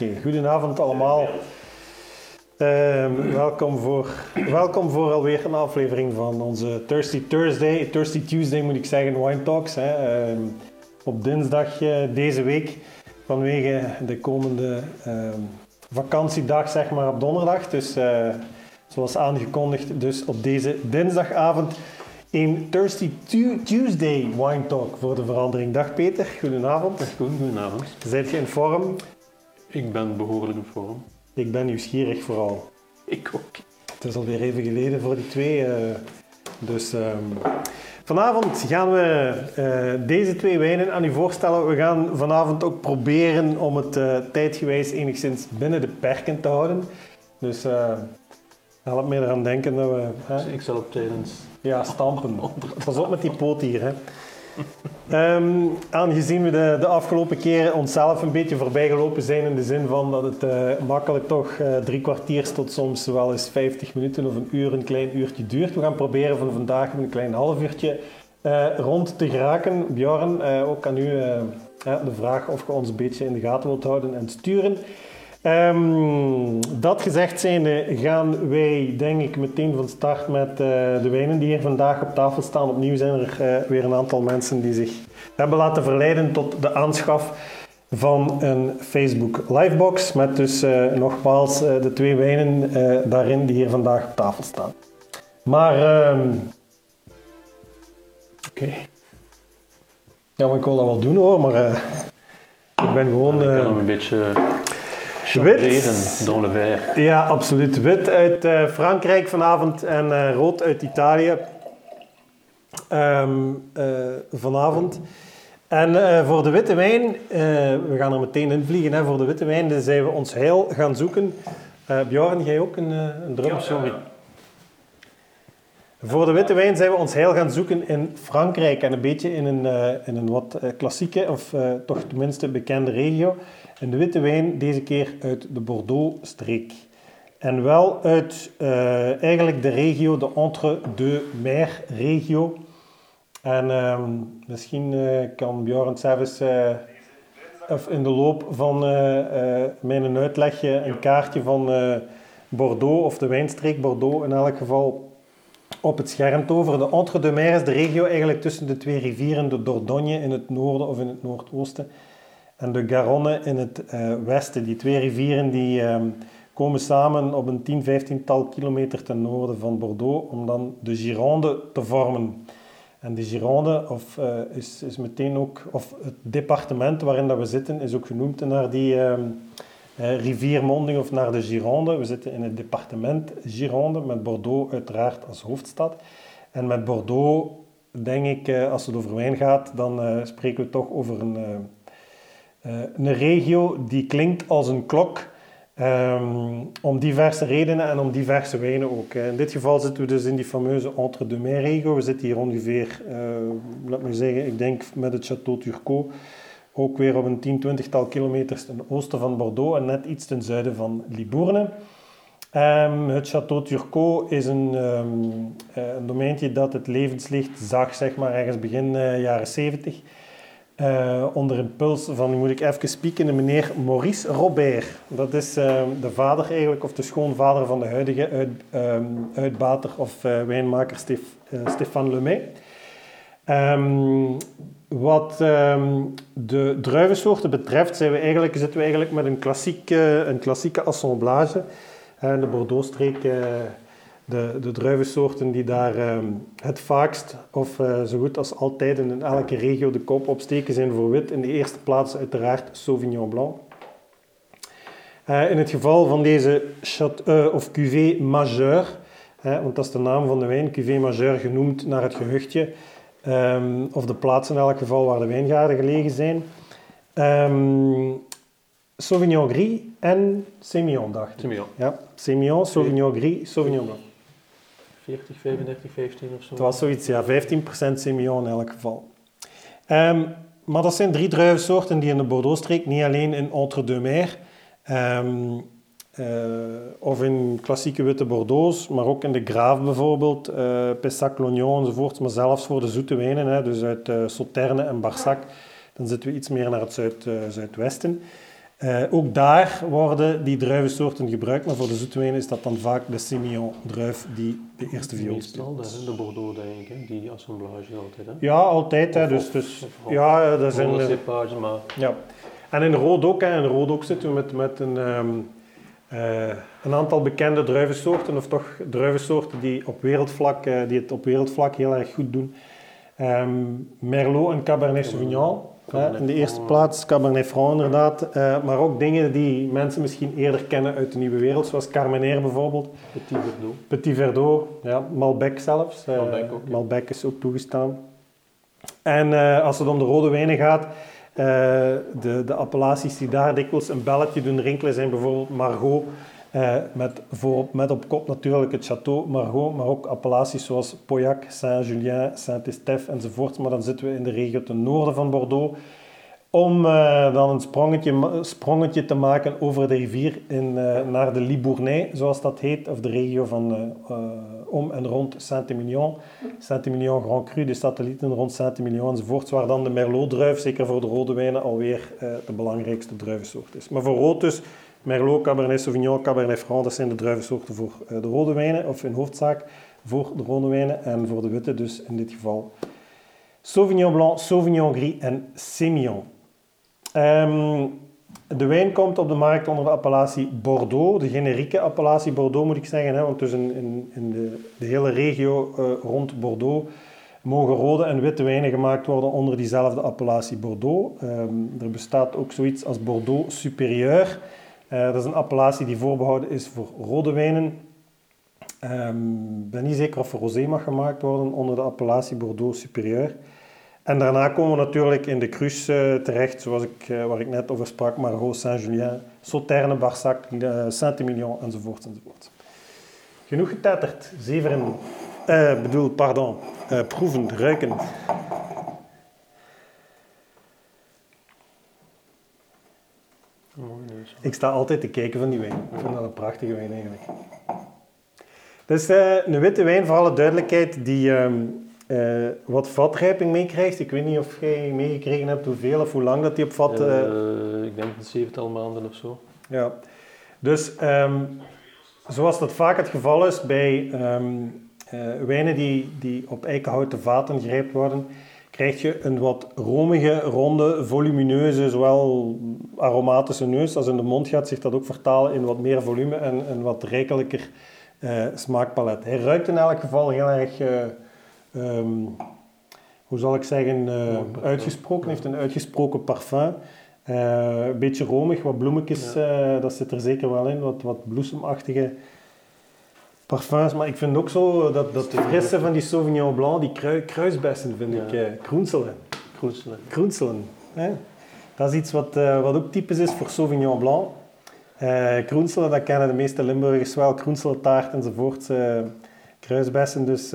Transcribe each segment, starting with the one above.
Oké, goedenavond allemaal. Ehm, welkom, voor, welkom voor alweer een aflevering van onze Thirsty Thursday, Thirsty Tuesday moet ik zeggen, Wine Talks. Hè. Ehm, op dinsdag deze week, vanwege de komende ehm, vakantiedag, zeg maar op donderdag. Dus eh, zoals aangekondigd, dus op deze dinsdagavond een Thirsty Tuesday Wine Talk voor de verandering. Dag Peter, goedenavond. Dag Koen, goedenavond. Zijt je in vorm? Ik ben behoorlijk in vorm. Ik ben nieuwsgierig vooral. Ik ook. Het is alweer even geleden voor die twee. eh, dus ehm, vanavond gaan we eh, deze twee wijnen aan u voorstellen. We gaan vanavond ook proberen om het eh, tijdgewijs enigszins binnen de perken te houden. Dus eh help mij eraan denken dat we... hè, Dus ik zal op tijdens... ja, stampen. Pas op met die poot hier. Hè. Ehm, aangezien we de, de afgelopen keren onszelf een beetje voorbijgelopen zijn in de zin van dat het eh, makkelijk toch eh, drie kwartiers tot soms wel eens 50 minuten of een uur, een klein uurtje duurt. We gaan proberen van vandaag een klein half uurtje eh, rond te geraken. Bjorn, ook aan u de vraag of je ons een beetje in de gaten wilt houden en sturen. Ehm, dat gezegd zijnde gaan wij denk ik meteen van start met eh, de wijnen die hier vandaag op tafel staan. Opnieuw zijn er eh, weer een aantal mensen die zich hebben laten verleiden tot de aanschaf van een Facebook Livebox. Met dus eh, nogmaals de twee wijnen daarin die hier vandaag op tafel staan. Maar, ehm, oké. Ja, maar ik wil dat wel doen hoor, maar ik ben gewoon... ik kan hem een beetje Wit. dans le verre. ja, absoluut. Wit uit eh, Frankrijk vanavond en eh, rood uit Italië Ehm, eh, vanavond. En eh, voor de witte wijn, eh, we gaan er meteen in vliegen, hè, voor de witte wijn dus zijn we ons heil gaan zoeken. Eh Bjorn, jij ook een, eh, een drum? Sorry. Voor de witte wijn zijn we ons heil gaan zoeken in Frankrijk en een beetje in een, eh, in een wat eh, klassieke, of eh, toch tenminste bekende regio. En de witte wijn deze keer uit de Bordeaux-streek. En wel uit eigenlijk de regio, de Entre-deux-Mers-regio. En ehm, misschien kan Bjorn zelfs of in de loop van mijn uitlegje een kaartje van Bordeaux, of de wijnstreek Bordeaux in elk geval, op het scherm toveren. De Entre-deux-Mers is de regio eigenlijk tussen de twee rivieren, de Dordogne in het noorden of in het noordoosten en de Garonne in het eh, westen. Die twee rivieren die ehm, komen samen op een 10, 15-tal kilometer ten noorden van Bordeaux om dan de Gironde te vormen. En de Gironde of, eh, is, is meteen ook, of het departement waarin dat we zitten, is ook genoemd naar die ehm, eh, riviermonding of naar de Gironde. We zitten in het departement Gironde met Bordeaux uiteraard als hoofdstad. En met Bordeaux, denk ik, eh, als het over wijn gaat, dan eh, spreken we toch over een, eh, een regio die klinkt als een klok. ehm, om diverse redenen en om diverse wijnen ook. In dit geval zitten we dus in die fameuze Entre-deux-Mers-regio. We zitten hier ongeveer, laat me zeggen, ik denk met het Château Turcot, ook weer op een 10, 20-tal kilometers ten oosten van Bordeaux en net iets ten zuiden van Libourne. Ehm, het Château Turcot is een, eh, een domeintje dat het levenslicht zag, zeg maar, ergens begin eh, jaren 70. Eh, onder impuls van, moet ik even spieken, de meneer Maurice Robert. Dat is ehm, de vader eigenlijk, of de schoonvader van de huidige uit, uitbater of wijnmaker Stéphane Lemay. Wat ehm, de druivensoorten betreft, zijn we eigenlijk, zitten we eigenlijk met een klassieke, een klassieke assemblage. Eh, de Bordeaux-streek, eh, de, de druivensoorten die daar ehm, het vaakst of eh, zo goed als altijd in elke regio de kop opsteken zijn voor wit. In de eerste plaats uiteraard Sauvignon Blanc. In het geval van deze chat, of cuvée majeure, hè, want dat is de naam van de wijn, cuvée majeure genoemd naar het gehuchtje, ehm, of de plaats in elk geval waar de wijngaarden gelegen zijn. Ehm, Sauvignon Gris en Semillon, dacht ik. Simeon. Ja, Semillon, Sauvignon Gris, Sauvignon Blanc. 40, 35, 15 of zo. Het was zoiets, ja, 15% Semillon in elk geval. Ehm, maar dat zijn drie druivensoorten die in de Bordeaux-streek, niet alleen in Entre-deux-Mers, eh, of in klassieke witte Bordeaux's, maar ook in de Grave bijvoorbeeld, eh Pessac, Lognon enzovoort, maar zelfs voor de zoete wijnen, hè, dus uit eh, Sauterne en Barsac, dan zitten we iets meer naar het zuid, eh, zuidwesten. Eh, ook daar worden die druivensoorten gebruikt, maar voor de zoete wijn is dat dan vaak de Semillon druif die de eerste viool Meestal, speelt. dat is de Bordeaux denk ik, die assemblage altijd. Hè. Ja, altijd. Hè, dus, dus, ja, dat zijn... Eh, maar Ja. En in rood ook. Hè. In rood ook zitten we met, met een, ehm, eh, een aantal bekende druivensoorten, of toch druivensoorten die, op wereldvlak, eh, die het op wereldvlak heel erg goed doen. Ehm, Merlot en Cabernet Sauvignon. Cabernet. In de eerste plaats Cabernet Franc inderdaad. Eh, maar ook dingen die mensen misschien eerder kennen uit de nieuwe wereld, zoals Carmenère bijvoorbeeld. Petit Verdot. Petit Verdot, ja, Malbec zelfs. Malbec ook, ja. Malbec is ook toegestaan. En als het om de rode wijnen gaat, eh, de, de appellaties die daar dikwijls een belletje doen rinkelen zijn bijvoorbeeld Margot, eh, met, met op kop natuurlijk het Château Margot, maar ook appellaties zoals Pauillac, Saint-Julien, Saint-Estèphe enzovoort. Maar dan zitten we in de regio ten noorden van Bordeaux. Om eh, dan een sprongetje, sprongetje te maken over de rivier in, eh, naar de Libournais, zoals dat heet, of de regio van eh, eh, om en rond Saint-Emilion. Saint-Emilion Grand Cru, de satellieten rond Saint-Emilion enzovoort, waar dan de Merlot-druif, zeker voor de rode wijnen, alweer eh, de belangrijkste druivensoort is. Maar voor rood dus, Merlot, Cabernet Sauvignon, Cabernet Franc, dat zijn de druivensoorten voor eh, de rode wijnen, of in hoofdzaak voor de rode wijnen, en voor de witte dus in dit geval Sauvignon Blanc, Sauvignon Gris en Semillon. Ehm, de wijn komt op de markt onder de appellatie Bordeaux, de generieke appellatie Bordeaux moet ik zeggen, hè, want dus in, in, in de, de hele regio eh, rond Bordeaux mogen rode en witte wijnen gemaakt worden onder diezelfde appellatie Bordeaux. Ehm, er bestaat ook zoiets als Bordeaux supérieur. Eh, dat is een appellatie die voorbehouden is voor rode wijnen. Ik ben niet zeker of er rosé mag gemaakt worden onder de appellatie Bordeaux supérieur. En daarna komen we natuurlijk in de crus eh, terecht, zoals ik, eh, waar ik net over sprak, Margot, Saint-Julien, Sauterne, Barsac, eh, Saint-Emilion enzovoort enzovoort. Genoeg getetterd, zeveren, eh, bedoel, pardon, eh, proeven, ruiken. Ik sta altijd te kijken van die wijn. Ik vind dat een prachtige wijn eigenlijk. Het is een witte wijn, voor alle duidelijkheid, die ehm, eh, wat vatrijping meekrijgt. Ik weet niet of jij meegekregen hebt hoeveel of hoe lang dat die op vat... eh, Eh, ik denk een zevental maanden of zo. Ja, dus ehm, zoals dat vaak het geval is bij ehm, eh, wijnen die, die op eikenhouten vaten gerijpt worden, krijg je een wat romige, ronde, volumineuze, zowel aromatische neus als in de mond gaat zich dat ook vertalen in wat meer volume en een wat rijkelijker smaakpalet. Hij ruikt in elk geval heel erg, ehm, hoe zal ik zeggen, eh, uitgesproken, heeft een uitgesproken parfum. Eh, een beetje romig, wat bloemetjes, eh, dat zit er zeker wel in. Wat, wat bloesemachtige parfums. Maar ik vind ook zo dat, dat frisse van die Sauvignon Blanc, die krui- kruisbessen vind Ja. ik eh kroenselen. Kroenselen. Hè? Dat is iets wat, wat ook typisch is voor Sauvignon Blanc. Kroenselen, dat kennen de meeste Limburgers wel. Kroenseltaart enzovoort. kruisbessen, dus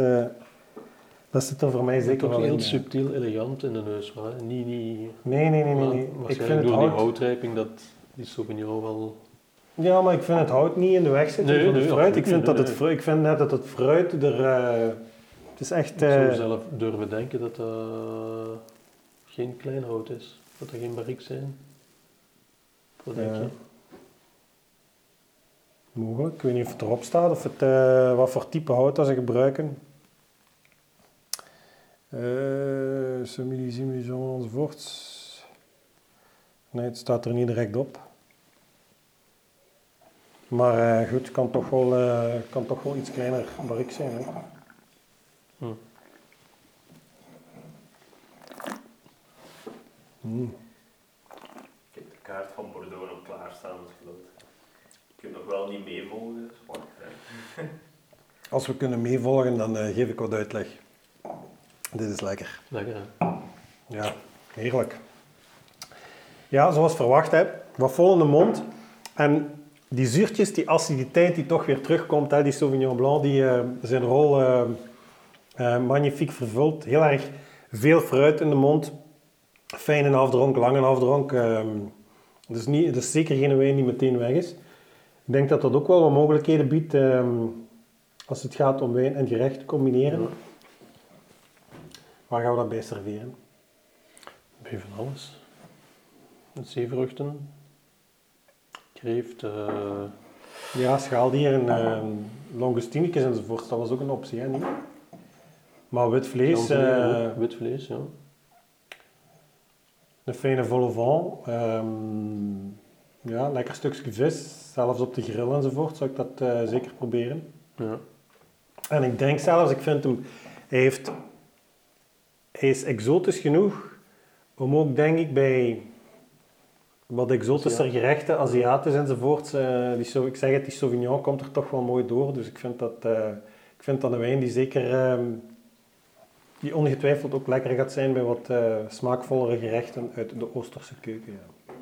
dat zit er voor mij zeker wel in. heel ja. subtiel, elegant in de neus. Hè. Niet, niet, Nee, nee, nee, nee. maar nee. Ik vind door die hout... houtrijping dat die Sauvignon wel... Ja, maar ik vind het hout niet in de weg zitten Nee, van het nee, fruit. Ik, vind dat het fruit. ik vind net dat het fruit er... eh, het is echt... Ik zou eh, zelf durven denken dat dat geen klein hout is. Dat er geen barriques zijn. Wat denk je? mogelijk. Ik weet niet of het erop staat of het, eh, wat voor type hout dat ze gebruiken. Eh Semillésime, Dijon enzovoort. Nee, het staat er niet direct op. Maar eh, goed, het kan toch wel, eh, kan toch wel iets kleiner barrique zijn. Hè? Hm. Mm. Ik heb de kaart van Bordeaux nog klaarstaan, geloof ik. Je kunt nog wel niet meevolgen, dus. Als we kunnen meevolgen, dan eh, geef ik wat uitleg. Dit is lekker. Lekker hè? Ja, heerlijk. Ja, zoals verwacht, hè. wat vol in de mond. En die zuurtjes, die aciditeit die toch weer terugkomt, hè, die Sauvignon Blanc, die eh, zijn rol eh, eh, magnifiek vervult. Heel erg veel fruit in de mond. Fijne afdronk, lange afdronk. ehm dus, niet, dus zeker geen wijn die meteen weg is. Ik denk dat dat ook wel wat mogelijkheden biedt ehm, als het gaat om wijn en gerecht te combineren. Ja. Waar gaan we dat bij serveren? Bij van alles. Zeevruchten. kreeft. eh, Ja, schaaldieren, uh, longustinicus enzovoort, dat was ook een optie, hè, niet? Maar wit vlees, eh, ook, wit vlees, ja. een fijne vol ehm, ja, lekker stukje vis, zelfs op de grill enzovoort, zou ik dat eh, zeker proberen. ja. En ik denk zelfs, ik vind hem, hij, heeft, hij is exotisch genoeg om ook, denk ik, bij wat exotischer Ja. gerechten, Aziatisch enzovoort, eh, die, ik zeg het, die Sauvignon komt er toch wel mooi door. Dus ik vind dat, eh, ik vind dat een wijn die zeker, ehm, die ongetwijfeld ook lekker gaat zijn bij wat eh, smaakvollere gerechten uit de Oosterse keuken. Ja.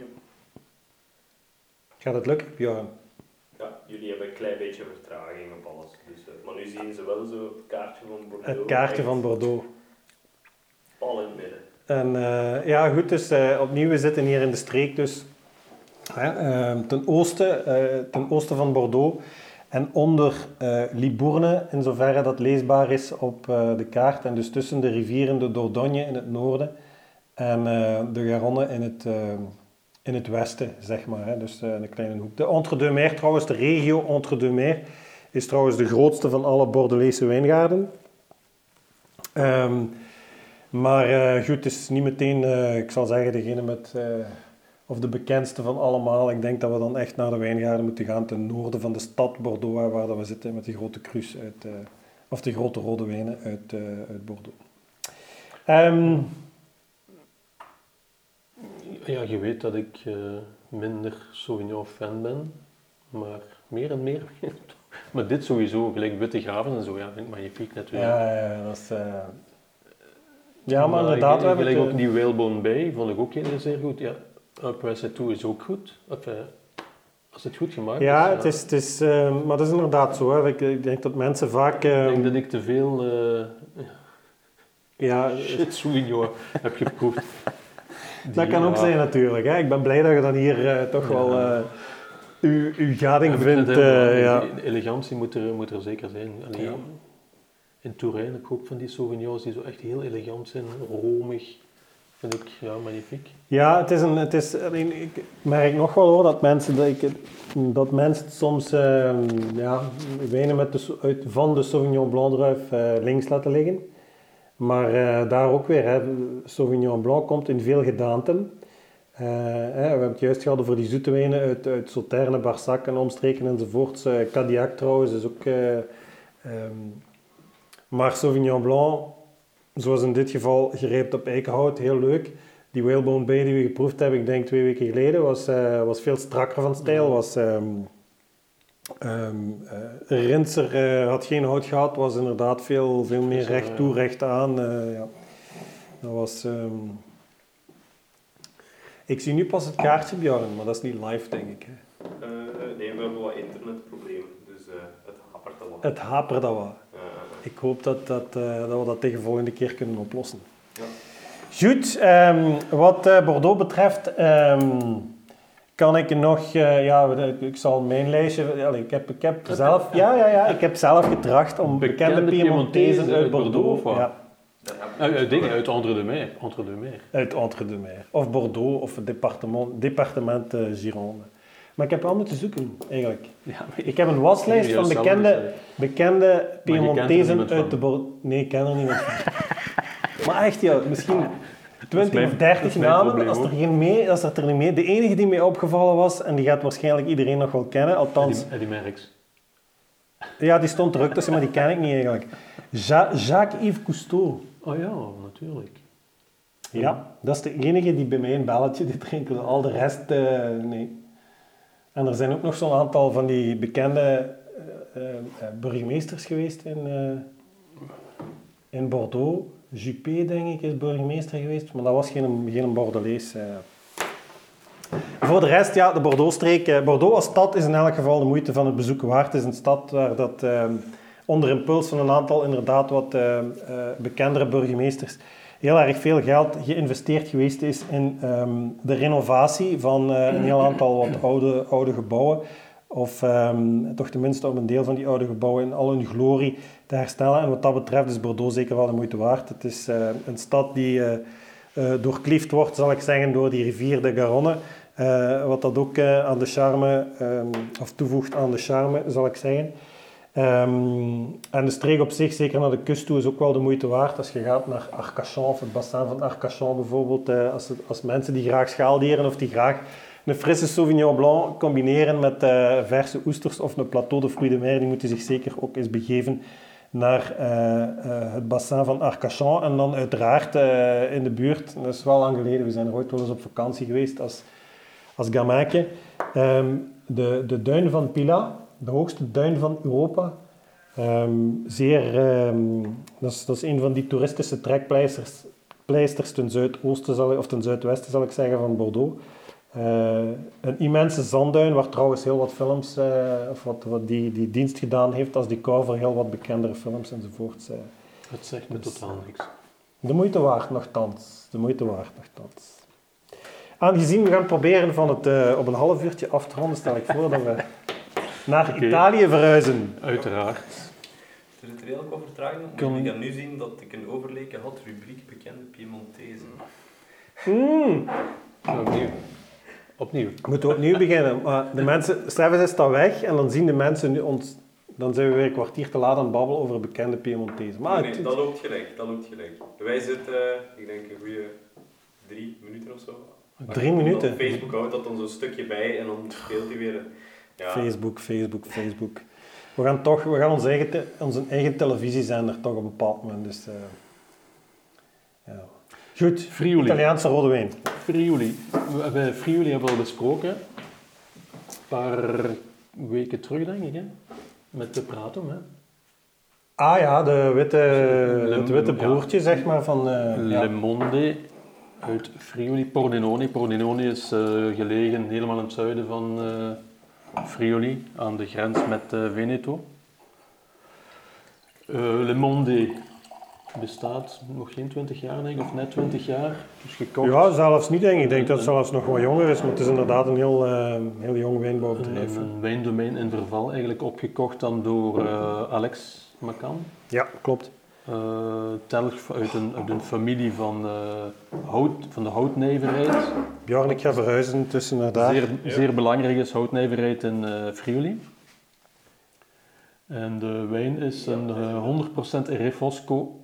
Gaat het lukken, Björn? Ja, jullie hebben een klein beetje vertraging op alles. Dus, maar nu zien ze wel zo het kaartje van Bordeaux. Het kaartje van Bordeaux. Pal in het midden. En eh, ja, goed, dus eh, opnieuw, we zitten hier in de streek, dus hè, eh, ten, oosten, eh, ten oosten van Bordeaux en onder Libourne, in zoverre dat leesbaar is op de kaart. En dus tussen de rivieren de Dordogne in het noorden en de Garonne in het, in het westen, zeg maar. Hè, dus een kleine hoek. De Entre-deux-Mers, trouwens, de regio Entre-deux-Mers, is trouwens de grootste van alle Bordelese wijngaarden. Ehm, maar eh, goed, het is niet meteen, eh, ik zal zeggen, degene met, eh, of de bekendste van allemaal. Ik denk dat we dan echt naar de wijngaarden moeten gaan ten noorden van de stad Bordeaux, waar dat we zitten met de grote cru's uit, of de grote rode wijnen uit, uit Bordeaux. Ehm, Ja, je weet dat ik minder Sauvignon-fan ben, maar meer en meer. maar dit sowieso, gelijk Witte Graven en zo, ja, vind ik magnifiek weer. ja, ja, dat is... eh, ja, maar inderdaad, hebben gelijk het, ook die Whalebone Bay, vond ik ook heel zeer goed. Ja, uh, It 2 is ook goed. Enfin, als het goed gemaakt Ja, is. het is, het is, eh, maar dat is inderdaad zo. Hè. Ik, ik denk dat mensen vaak... Ik eh, denk dat ik te veel eh ja, shit Sauvignon heb geproefd. Dat kan ook ja, zijn natuurlijk. Hè. Ik ben blij dat je dan hier eh, toch Ja. wel eh, uw, uw gading ik vindt. eh, ja. elegantie moet er, moet er zeker zijn. Allee, Ja. In Touraine ik ook van die Sauvignons die zo echt heel elegant zijn, romig. Vind ik ja, magnifiek. ja, het is een... Het is, ik merk nog wel hoor, dat mensen, dat, ik, dat mensen soms eh, ja, wijnen met de, uit, van de Sauvignon Blanc druif eh, links laten liggen. Maar eh, daar ook weer, hè, Sauvignon Blanc komt in veel gedaanten. Eh, we hebben het juist gehad over die zoete wijnen uit, uit Sauternes, Barsac en omstreken enzovoorts. Cadillac trouwens is ook... eh, ehm, maar Sauvignon Blanc, zoals in dit geval gerijpt op eikenhout, heel leuk. Die Whalebone Bay die we geproefd hebben, ik denk twee weken geleden, was, eh, was veel strakker van stijl. Was, ehm ehm, eh, Rinser eh, had geen hout gehad, was inderdaad veel, veel meer recht toe, recht aan. eh, ja. Dat was... ehm, Ik zie nu pas het kaartje, Björn, maar dat is niet live, denk ik. Hè. Eh, nee, we hebben wat internetproblemen. Dus eh, het hapert al wat. Het hapert dat wat. Ik hoop dat, dat, eh, dat we dat tegen volgende keer kunnen oplossen. Ja. Goed, ehm, wat eh, Bordeaux betreft ehm, kan ik nog, eh, ja, ik- zal mijn lijstje, allee, ik heb, ik heb zelf, ja, ja, ja, ik heb zelf getracht om bekende, Piemontezen Piemontezen uit Bordeaux, Bordeaux, of wat? ja, Uit, dingen, uit Entre de Mer. Entre de Mer. uit Entre-deux-Mers, of Bordeaux, of het departement, departement Gironde. Maar ik heb wel moeten zoeken, eigenlijk. Ja, Ik heb een waslijst van bekende, bekende Piemontezen uit de Bordeaux. Nee, ik ken er niemand van. maar echt, ja, misschien 20 mijn- of dat 30 is mijn namen. probleem Als er, geen mee, als er, er niet mee. De enige die mij opgevallen was, en die gaat waarschijnlijk iedereen nog wel kennen, althans, Eddie, Eddie Merckx. ja, die stond er ook tussen, maar die ken ik niet eigenlijk. Ja- Jacques-Yves Cousteau. Oh ja, natuurlijk. Ja, dat is de enige die bij mij een belletje dit rinkelde. Al de rest, eh, nee. En er zijn ook nog zo'n aantal van die bekende eh, eh, eh, burgemeesters geweest in, in Bordeaux. Juppé, denk ik, is burgemeester geweest, maar dat was geen, geen eh. Voor de rest, ja, de Bordeaux-streek. Bordeaux als stad is in elk geval de moeite van het bezoeken waard. Het is een stad waar dat onder impuls van een aantal inderdaad wat bekendere burgemeesters heel erg veel geld geïnvesteerd geweest is in ehm, de renovatie van eh, een heel aantal wat oude, oude gebouwen. Of ehm, toch tenminste om een deel van die oude gebouwen in al hun glorie te herstellen. En wat dat betreft is Bordeaux zeker wel de moeite waard. Het is eh, een stad die doorkliefd wordt, zal ik zeggen, door die rivier de Garonne. Wat dat ook aan de charme, ehm, of toevoegt aan de charme, zal ik zeggen. Ehm, en de streek op zich, zeker naar de kust toe, is ook wel de moeite waard. Als je gaat naar Arcachon, of het bassin van Arcachon bijvoorbeeld, eh, als, als mensen die graag schaaldieren of die graag een frisse Sauvignon Blanc combineren met eh, verse oesters of een plateau de fruits de mer, die moeten zich zeker ook eens begeven naar eh, het bassin van Arcachon. En dan uiteraard in de buurt, dat is wel lang geleden, we zijn er ooit wel eens op vakantie geweest als, als Ehm, de, de duin van Pila, de hoogste duin van Europa. Ehm, zeer, ehm, dat, is, dat is een van die toeristische trekpleisters pleisters ten zuidoosten zal, ik- of ten zuidwesten zal ik zeggen van Bordeaux. Eh, een immense zandduin waar trouwens heel wat films, eh, of wat, wat die, die dienst gedaan heeft als decor voor heel wat bekendere films enzovoorts. eh. Het zegt me Dus, totaal niks. De moeite waard nogthans. De moeite waard nogthans. Aangezien we gaan proberen van het eh, op een half uurtje af te ronden, stel ik voor dat we naar. Italië verhuizen. Uiteraard. Er zit heel wat vertraging op, maar nu zien dat ik een overleken had, rubriek bekende Piemontezen. Mm. Opnieuw. Opnieuw. Moeten we opnieuw beginnen. Maar de mensen, Stefan is dan weg en dan zien de mensen nu ons... Dan zijn we weer een kwartier te laat aan het babbelen over bekende Piemontezen. Maar nee, dat loopt gelijk, dat loopt gelijk. Wij zitten, eh, ik denk, een goede drie minuten of zo. Drie minuten? Facebook houdt dat dan zo'n stukje bij en dan speelt hij weer. Ja, Facebook, Facebook, Facebook. We gaan toch, we gaan onze eigen, te- onze eigen televisiezender toch op een bepaald moment. Dus, eh, ja. Goed, Friuli. Italiaanse rode wijn. Friuli. We hebben Friuli hebben we al besproken. Een paar weken terug, denk ik. Hè? Met de Pratum. Hè? Ah ja, de witte, het witte ja. broertje, zeg maar, van... eh, Le ja. Monde uit Friuli, Pordenone. Pordenone is eh, gelegen helemaal in het zuiden van eh, Friuli, aan de grens met eh, Veneto. Eh, Le Monde bestaat nog geen 20 jaar, denk ik, of net 20 jaar. Dus gekocht. Ja, zelfs niet, denk ik. Ik denk dat het zelfs nog wat jonger is, maar het is inderdaad een heel, eh, heel jong wijnbouwbedrijf. een wijndomein in verval, eigenlijk opgekocht dan door eh, Alex Macan. Ja, klopt. Eh, telg uit een, uit een familie van, eh, hout, van de houtnijverheid. Bjorn, ik ga verhuizen tussen naar daar. Zeer, zeer belangrijk is houtnijverheid in eh Friuli. En de wijn is een eh, 100% Refosco,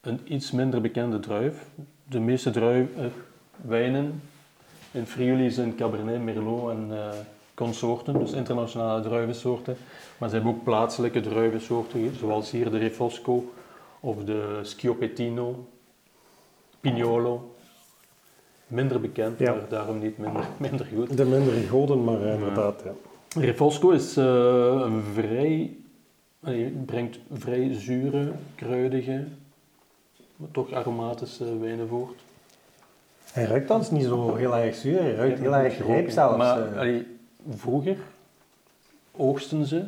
een iets minder bekende druif. De meeste druif, wijnen in Friuli zijn Cabernet, Merlot en consorten, dus internationale druivensoorten. Maar ze hebben ook plaatselijke druivensoorten, zoals hier de Refosco of de Schioppettino, Pignolo. Minder bekend, Ja. maar daarom niet minder, minder goed. De mindere goden, maar eh, inderdaad. Ja. Refosco is eh, een vrij, allee, brengt vrij zure, kruidige, maar toch aromatische wijnen voort. Hij ruikt dan niet zo heel erg zuur, hij ruikt heel erg rijp zelfs. Maar eh. allee, vroeger oogsten ze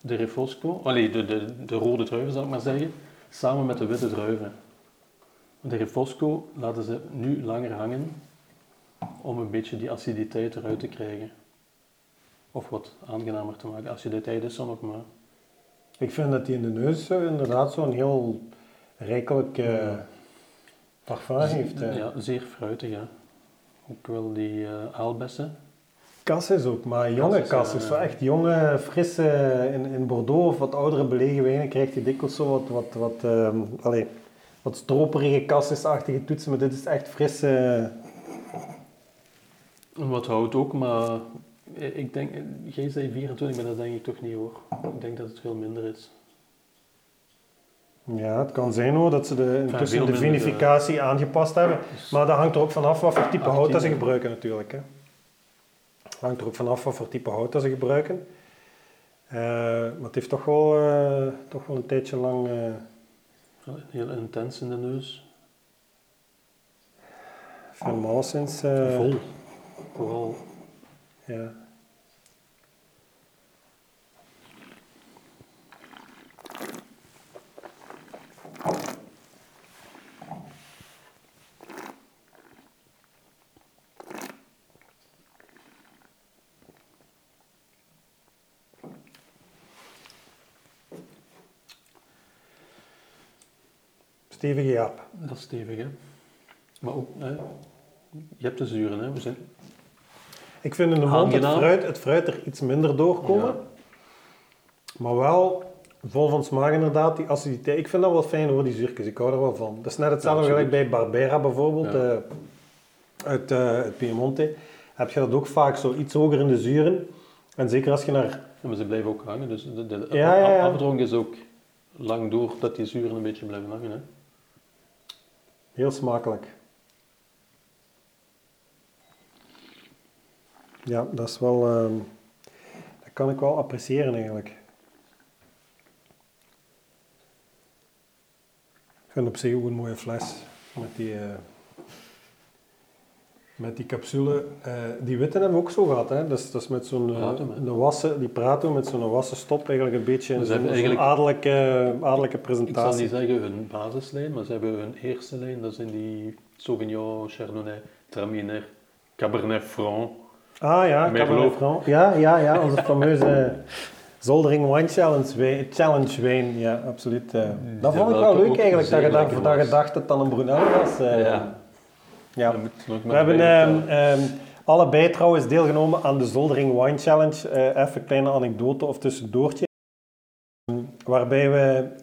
de Refosco, allee, de, de, de rode druiven zal ik maar zeggen, samen met de witte druiven. De Refosco laten ze nu langer hangen om een beetje die aciditeit eruit te krijgen. Of wat aangenamer te maken. Aciditeit is dan ook maar. Ik vind dat hij in de neus inderdaad zo'n heel rijkelijk eh parfum heeft. Ja, zeer fruitig, ja. Ook wel die eh aalbessen. Kas is ook, maar jonge Kas is, kas. ja, is ja. zo echt jonge, frisse, in, in Bordeaux of wat oudere belegen wijnen krijgt hij dikwijls zo wat, wat, wat, ehm, allee, wat stroperige toetsen, maar dit is echt frisse... En Wat houdt ook, maar ik denk, jij zei 24, maar dat denk ik toch niet hoor. Ik denk dat het veel minder is. Ja, het kan zijn hoor, dat ze de, intussen de vinificatie aangepast hebben. Dus Maar dat hangt er ook vanaf wat voor type 18, hout dat ze gebruiken natuurlijk. Hè. Het hangt er ook vanaf wat voor type hout dat ze gebruiken. Eh, maar het heeft toch wel, eh, toch wel een tijdje lang... eh heel intens in de neus. Sinds... eh, Vol. Vooral Ja. Stevige Jaap. dat is stevig, hè. Maar ook, hè, je hebt de zuren, hè. We zijn Ik vind in de mond het fruit, het fruit er iets minder doorkomen. Ja. Maar wel vol van smaak inderdaad, die aciditeit. Ik vind dat wel fijn hoor, die zuurtjes. Ik hou er wel van. Dat is net hetzelfde Ja, gelijk bij Barbera bijvoorbeeld, Ja. eh, uit, eh, uit Piemonte. Heb je dat ook vaak zo iets hoger in de zuren. En zeker als je naar... Ja, maar ze blijven ook hangen, dus de, de, Ja, ja, ja. afdronk is ook lang door dat die zuren een beetje blijven hangen. Hè. Heel smakelijk. Ja, dat is wel... ehm, dat kan ik wel appreciëren eigenlijk. Ik vind op zich ook een mooie fles. Met die, eh, met die capsule. Eh, die witte hebben we ook zo gehad. Hè? Dat, is, dat is met zo'n... eh, een wassen, die prato met zo'n wassen stop. Eigenlijk een beetje Dus zo'n hebben zo'n eigenlijk- adellijke, adellijke Ik zal presentatie. niet zeggen hun basislijn, maar ze hebben hun eerste lijn, dat zijn die Sauvignon, Chardonnay, Traminer, Cabernet Franc. Ah ja, Merlot. Cabernet Franc. Ja, ja, ja, onze fameuze Zoldering Wine Challenge, wijn, challenge wijn. Ja, absoluut. eh. Dat vond ik wel leuk eigenlijk, dat je, dacht, dat je was. dacht dat het dan een Brunello was. eh. Ja. Ja. Dat We hebben bij ehm, vertellen. ehm, allebei trouwens deelgenomen aan de Zoldering Wine Challenge. Eh, even een kleine anekdote of tussendoortje. Ehm, Waarbij we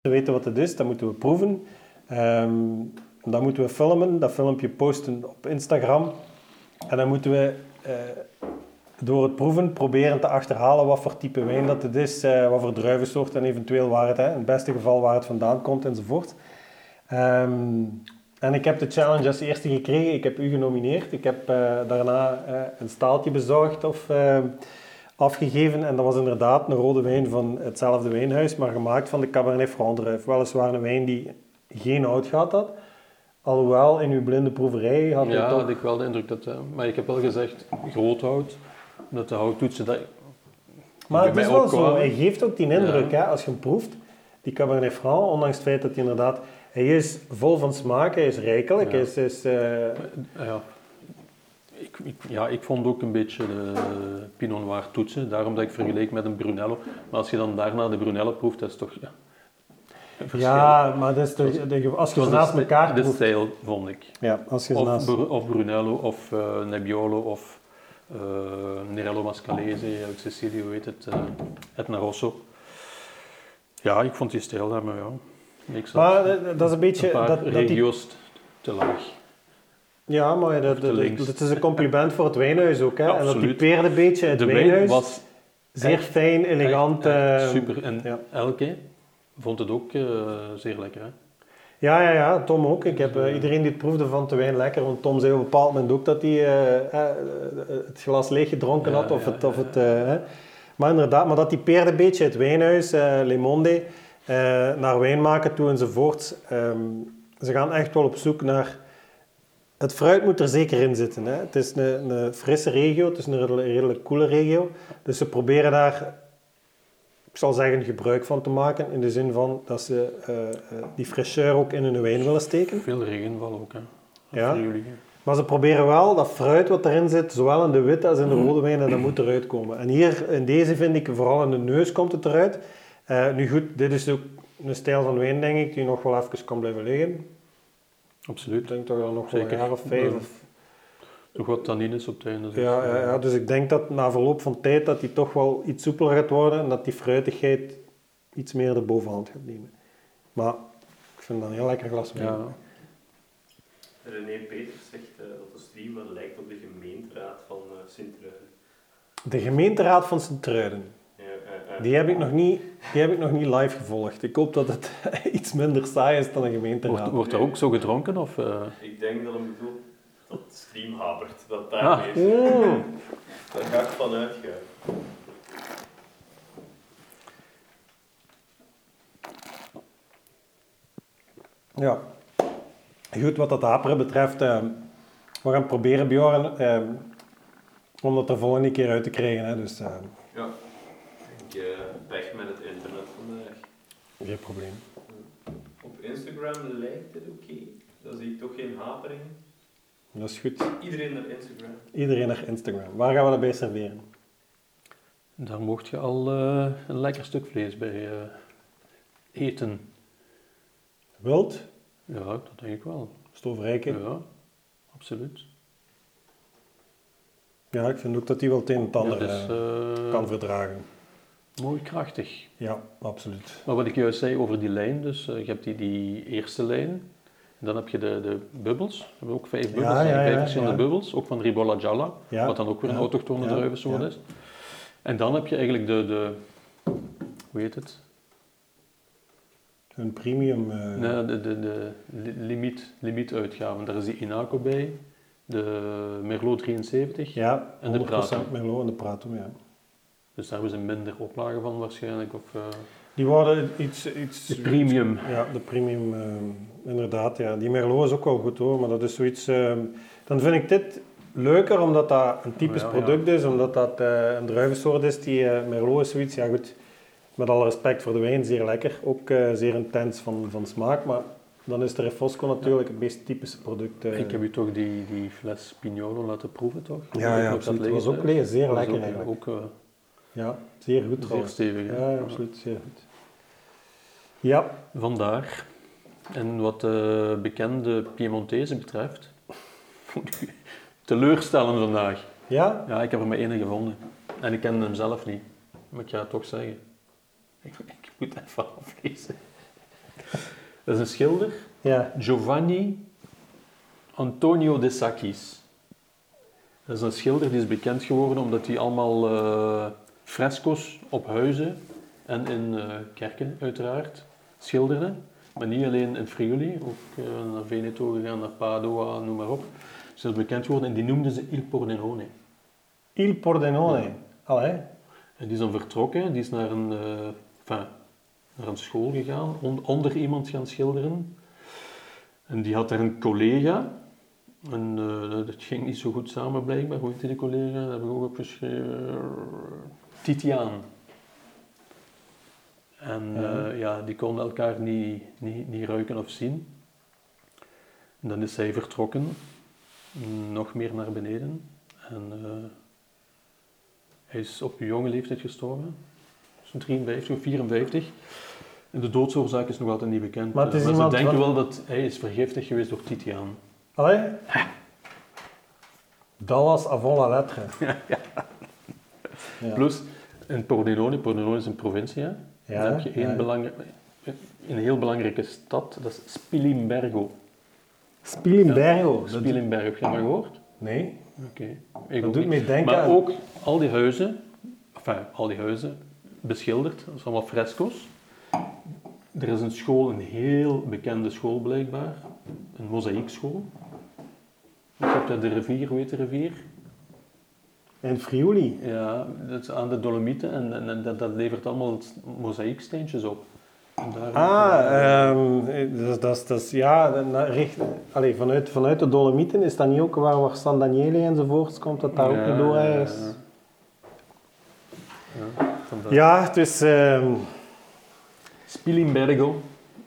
te weten wat het is, dat moeten we proeven. Ehm, dan moeten we filmen, dat filmpje posten op Instagram. En dan moeten we eh, door het proeven proberen te achterhalen wat voor type wijn dat het is, eh, wat voor druivensoort en eventueel waar het, hè, in het beste geval waar het vandaan komt enzovoort. Ehm, en ik heb de challenge als eerste gekregen. Ik heb u genomineerd. Ik heb eh, daarna eh, een staaltje bezorgd of afgegeven. En dat was inderdaad een rode wijn van hetzelfde wijnhuis, maar gemaakt van de Cabernet Franc druif. Weliswaar een wijn die geen hout gehad had. Alhoewel, in uw blinde proeverij had ja, toch... had ik wel de indruk dat... maar ik heb wel gezegd, groot hout, omdat de houttoetsen... Dat, Maar het is wel zo, hij geeft ook die indruk, Ja. hè, als je hem proeft. Die Cabernet Franc, ondanks het feit dat hij inderdaad... Hij is vol van smaak, hij is rijkelijk, Ja. hij is... is eh, ja. Ik, ik, ja, ik vond ook een beetje de Pinot Noir toetsen, daarom dat ik vergeleek met een Brunello. Maar als je dan daarna de Brunello proeft, dat is toch... Ja, ja, maar dat is de, de- als je ze naast de, elkaar de proeft... stijl, vond ik. Ja, als je Of, naast... Of Brunello, of eh, Nebbiolo, of eh Nerello Mascalese uit Sicilië, hoe heet het, eh Etna Rosso. Ja, ik vond die stijl daar, maar ja, niks Maar eh, dat is een beetje... Een paar dat, dat die, regio's te laag. ja, maar dat, dat, dat is een compliment voor het wijnhuis ook. Hè? Ja, en dat typeerde een beetje het De wijn wijnhuis. was zeer echt- fijn, elegant. echt- echt eh, super. En ja. Elke vond het ook eh, zeer lekker. Hè? Ja, ja, ja, Tom ook. Ik heb, eh, iedereen die het proefde vond de wijn lekker. Want Tom zei op een bepaald moment ook dat hij eh, eh, het glas leeg gedronken Ja, had. Of ja, het, of ja, het, eh, hè. maar inderdaad, maar dat typeerde een beetje het wijnhuis, eh Le Monde, eh, naar wijn maken toe enzovoort. Ehm, ze gaan echt wel op zoek naar... Het fruit moet er zeker in zitten. Hè. Het is een, een frisse regio, het is een redelijk, redelijk koele regio. Dus ze proberen daar ik zal zeggen, gebruik van te maken. In de zin van dat ze eh, eh, die fraîcheur ook in hun wijn willen steken. Veel regenval ook. Hè? Ja. Jullie. Maar ze proberen wel dat fruit wat erin zit, zowel in de witte als in de rode wijn, en dat moet eruit komen. En hier, in deze vind ik, vooral in de neus komt het eruit. Eh, nu goed, dit is ook een stijl van wijn, denk ik, die nog wel even kan blijven liggen. Ik Absoluut. denk toch wel nog wel een Zeker. jaar of vijf. Of, Toch wat tannines op het einde. dus, ja, ja, ja, dus ik denk dat na verloop van tijd dat die toch wel iets soepeler gaat worden en dat die fruitigheid iets meer de bovenhand gaat nemen. Maar ik vind dat een heel lekker glas wijn. ja. René Peters zegt eh, dat de stream wel lijkt op de gemeenteraad van eh Sint-Truiden. De gemeenteraad van Sint-Truiden. Ja, eh, eh. Die heb, ik nog niet, die heb ik nog niet live gevolgd. Ik hoop dat het iets minder saai is dan een gemeenteraad. Wordt, wordt er ook zo gedronken? Of, eh? Ik denk dat hem bedoelt dat de stream hapert. Dat daar Ah. is. Mm. Daar ga ik van uitgaan. Ja. Goed, wat dat haperen betreft, eh, we gaan proberen, Bjorn, eh, om dat er volgende keer uit te krijgen. Hè. Dus eh, Ja. Ik eh pech met het internet vandaag. geen probleem. Op Instagram lijkt het oké. Dan zie ik toch geen haperingen. Dat is goed. Iedereen naar Instagram. Iedereen naar Instagram. Waar gaan we dat bij serveren? Daar mocht je al eh, een lekker stuk vlees bij eh, eten. Wild? Ja, dat denk ik wel. Stoofrijke. Ja, absoluut. Ja, ik vind ook dat hij wel het een en het ander Ja, dus, eh, kan verdragen. mooi krachtig. Ja, absoluut. Maar wat ik juist zei over die lijn, dus je hebt die, die eerste lijn, en dan heb je de, de bubbels, we hebben ook vijf bubbels, Ja, ja, vijf verschillende bubbels, ook van Ribolla Gialla, Ja. wat dan ook weer een autochtone druivensoort is. En dan heb je eigenlijk de, de hoe heet het? Een premium. eh, Nee, de, de, de li- limiet, limietuitgaven. Daar is die Inaco bij, de Merlot 73. Ja, En de 100% Prato. Merlot en de Prato, ja. Dus daar hebben ze minder oplagen van waarschijnlijk. Of, eh, Die worden iets... iets de premium. Ja, de premium, eh, inderdaad. Ja. Die Merlot is ook wel goed hoor, maar dat is zoiets... eh, dan vind ik dit leuker omdat dat een typisch ja. product is, omdat dat eh, een druivensoort is. Die eh, Merlot is zoiets, ja goed, met alle respect voor de wijn, zeer lekker. Ook eh, zeer intens van, van smaak, maar dan is de Refosco natuurlijk het meest typische product. Ik heb u toch die, die fles Pignolo laten proeven, toch? Ja, ja, dat was ook hè? le- zeer lekker ook, eigenlijk. Ook Ja, zeer goed zeer trouwens. stevig. hè? Ja, ja, absoluut, zeer goed. Ja, Vandaar. En wat de bekende Piemontese betreft, teleurstellend vandaag. ja, Ja, ik heb er maar één gevonden. En ik ken hem zelf niet. Maar ik ga het toch zeggen. Ik, ik moet even aflezen. Dat is een schilder, ja. Giovanni Antonio de Sacchis. Dat is een schilder die is bekend geworden omdat hij allemaal eh, fresco's op huizen en in eh, kerken uiteraard schilderde. Maar niet alleen in Friuli, ook eh, naar Veneto gegaan, naar Padua, noem maar op. Dat is bekend geworden en die noemden ze Il Pordenone. Il Pordenone. Ja. Allee. En die is dan vertrokken, die is naar een, enfin, naar een school gegaan, on- onder iemand gaan schilderen. En die had daar een collega. En eh, dat ging niet zo goed samen blijkbaar. Hoe heette die collega? Dat heb ik ook opgeschreven. Titiaan. En Ja. ja. ja, die konden elkaar niet, niet, niet ruiken of zien. En dan is hij vertrokken, nog meer naar beneden. En eh, hij is op jonge leeftijd gestorven, zo'n 53 of 54. En de doodsoorzaak is nog altijd niet bekend. Maar Eh, ze denken wel dat hij is vergiftigd geweest door Titiaan. Allee. Dat was avant la lettre. Ja. Plus, in Pordenone, Pordenone is een provincie, hè? Ja, dan heb je één ja. belangrijk, een heel belangrijke stad, dat is Spilimbergo. Spilimbergo. Spilimbergo, heb je dat maar gehoord? Nee, Oké. Ik dat doet me denken Maar aan... ook al die huizen, enfin, al die huizen beschilderd, dat zijn allemaal fresco's. Er is een school, een heel bekende school blijkbaar, een mozaïekschool. Je hebt daar de rivier, hoe heet de rivier? In Friuli. Ja, dat is aan de Dolomieten en, en, en dat, dat levert allemaal mozaïeksteentjes op. En daar- Ah, ehm, dat, dat, is- dat ja, richt, allee, vanuit, vanuit de Dolomieten is dat niet ook waar, waar San Daniele enzovoorts komt, dat daar ook niet door is? Ja, ja. Ja, het is... ehm, Spilimbergo,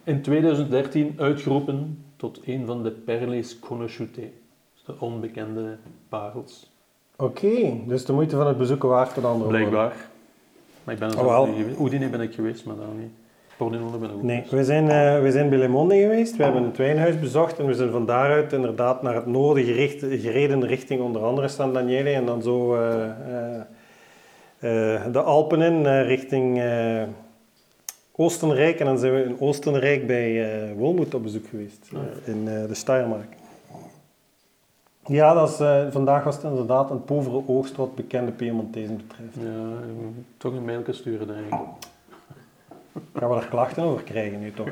in 2013 uitgeroepen tot een van de perles conosciute, dus de onbekende parels. Oké, dus de moeite van het bezoeken waard met andere. Blijkbaar. Maar ik ben er Oh, zelf wel. niet geweest. Ben ik geweest, maar daar niet. Pordenone ben ik ook Nee, geweest. we zijn, eh, we zijn bij Le Monde geweest. We hebben het wijnhuis bezocht en we zijn van daaruit inderdaad naar het noorden gericht, gereden richting onder andere San Daniele en dan zo eh, eh, de Alpen in richting Oostenrijk. En dan zijn we in Oostenrijk bij Wilmoet op bezoek geweest, Ah. in de Steiermark. Ja, dat is, eh, vandaag was het inderdaad een povere oogst wat bekende Piemontezen betreft. Ja, ik moet toch een mailje sturen, denk ik. Gaan we er klachten over krijgen nu toch?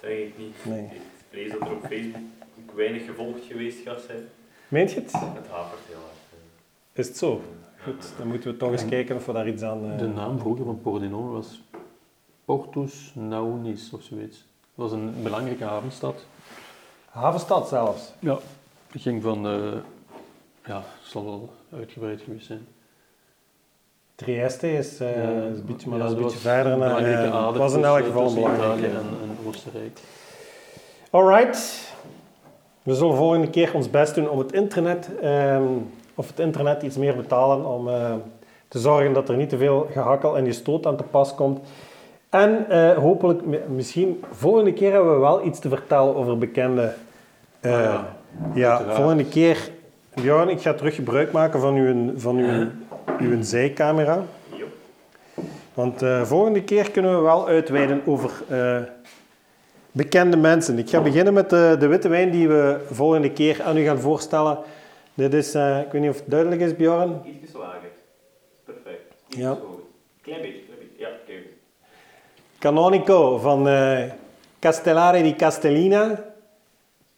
Denk ik niet. Nee. Ik vrees dat er op Facebook weinig gevolgd geweest gaat zijn. Meent je het? Het hapert heel hard. Is het zo? Goed, dan moeten we toch eens kijken of we daar iets aan... eh, De naam vroeger van Pordenone was Portus Naunis of zoiets. Dat was een belangrijke havenstad. Havenstad zelfs. Ja. Die ging van, eh, ja, het zal wel uitgebreid geweest zijn. Trieste is, eh, Ja, is een beetje, maar ja, dat is een beetje verder naar... ader het was in elk geval belangrijke. Italië en, en Oostenrijk. Alright. We zullen volgende keer ons best doen om het internet, ehm, of het internet iets meer betalen om te zorgen dat er niet te veel gehakkel en gestoot aan te pas komt. En hopelijk, mi- misschien volgende keer hebben we wel iets te vertellen over bekende. Ah, ja, ja. uiteraard. volgende keer. Bjorn, ik ga terug gebruik maken van uw, van uw, uw zijcamera. Want eh volgende keer kunnen we wel uitweiden over eh, bekende mensen. Ik ga beginnen met de, de witte wijn die we volgende keer aan u gaan voorstellen. Dit is, eh, ik weet niet of het duidelijk is, Bjorn. Iets lager. Perfect. Iets Ja. hoger. Klein beetje, klein beetje. Ja, kijk. Canonico van eh, Castellare di Castellina.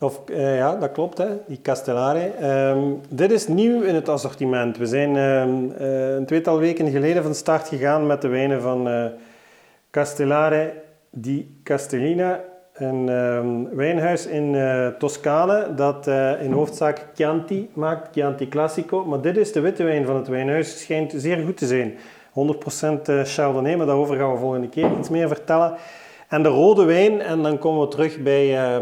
Of, eh, ja, dat klopt, hè? die Castellare. Ehm, dit is nieuw in het assortiment. We zijn ehm, eh, een tweetal weken geleden van start gegaan met de wijnen van eh, Castellare di Castellina. Een ehm, wijnhuis in Toscane dat in hoofdzaak Chianti maakt, Chianti Classico. Maar dit is de witte wijn van het wijnhuis. Schijnt zeer goed te zijn. 100% eh, Chardonnay, maar daarover gaan we volgende keer iets meer vertellen. En de rode wijn, en dan komen we terug bij,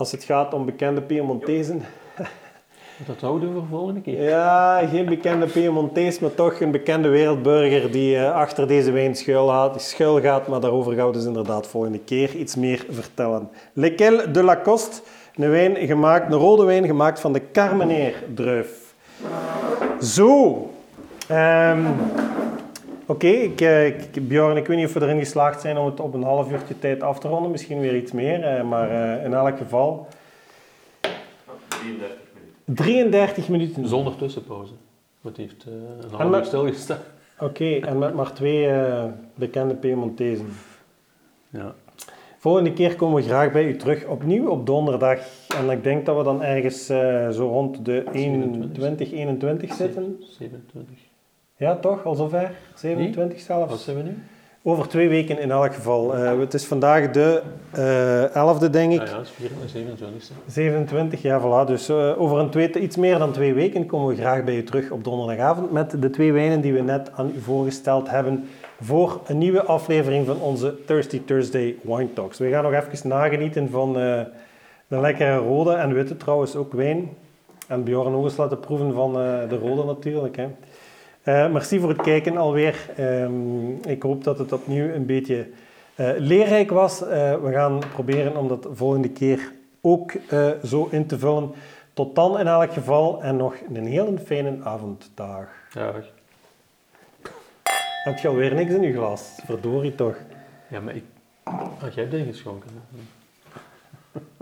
als het gaat om bekende Piemontezen. Dat houden we voor volgende keer. Ja, geen bekende Piemontees, maar toch een bekende wereldburger die eh, achter deze wijn schuil gaat. Maar daarover gaan we dus inderdaad volgende keer iets meer vertellen. Lequel de Lacoste, een, wijn gemaakt, een rode wijn gemaakt van de Carmener druif. Zo. Ehm, Oké, ik, eh, ik- Bjorn, ik weet niet of we erin geslaagd zijn om het op een half uurtje tijd af te ronden. Misschien weer iets meer, eh, maar eh, in elk geval Ah, 33 minuten. 33 minuten. Zonder tussenpauze. Het heeft een En half uur stilgestaan. Oké, en met maar twee bekende Piemontezen. Ja. Volgende keer komen we graag bij u terug, opnieuw op donderdag. En ik denk dat we dan ergens zo rond de 21, 21 zitten. 27. Ja, toch? Al zover? 27 Wat zelfs? zijn we nu? Over twee weken in elk geval. Eh, het is vandaag de eh 11e, denk ik. Ja, ja, het is 27 e 27, ja, voilà. Dus eh, over een twee, iets meer dan twee weken komen we graag bij u terug op donderdagavond met de twee wijnen die we net aan u voorgesteld hebben voor een nieuwe aflevering van onze Thirsty Thursday Wine Talks. We gaan nog even nagenieten van eh, de lekkere rode en witte trouwens ook wijn. En Bjorn ook eens laten proeven van eh, de rode natuurlijk. Hè. Eh, merci voor het kijken alweer. Ehm, ik hoop dat het opnieuw een beetje eh, leerrijk was. Eh, we gaan proberen om dat volgende keer ook zo in te vullen. Tot dan in elk geval en nog een hele fijne avonddag. Ja, Heb je alweer niks in je glas? Verdorie toch. ja, maar ik... Ah, jij hebt ingeschonken. hè?